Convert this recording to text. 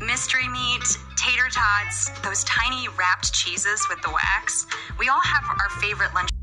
mystery meat, tater tots, those tiny wrapped cheeses with the wax. We all have our favorite lunch.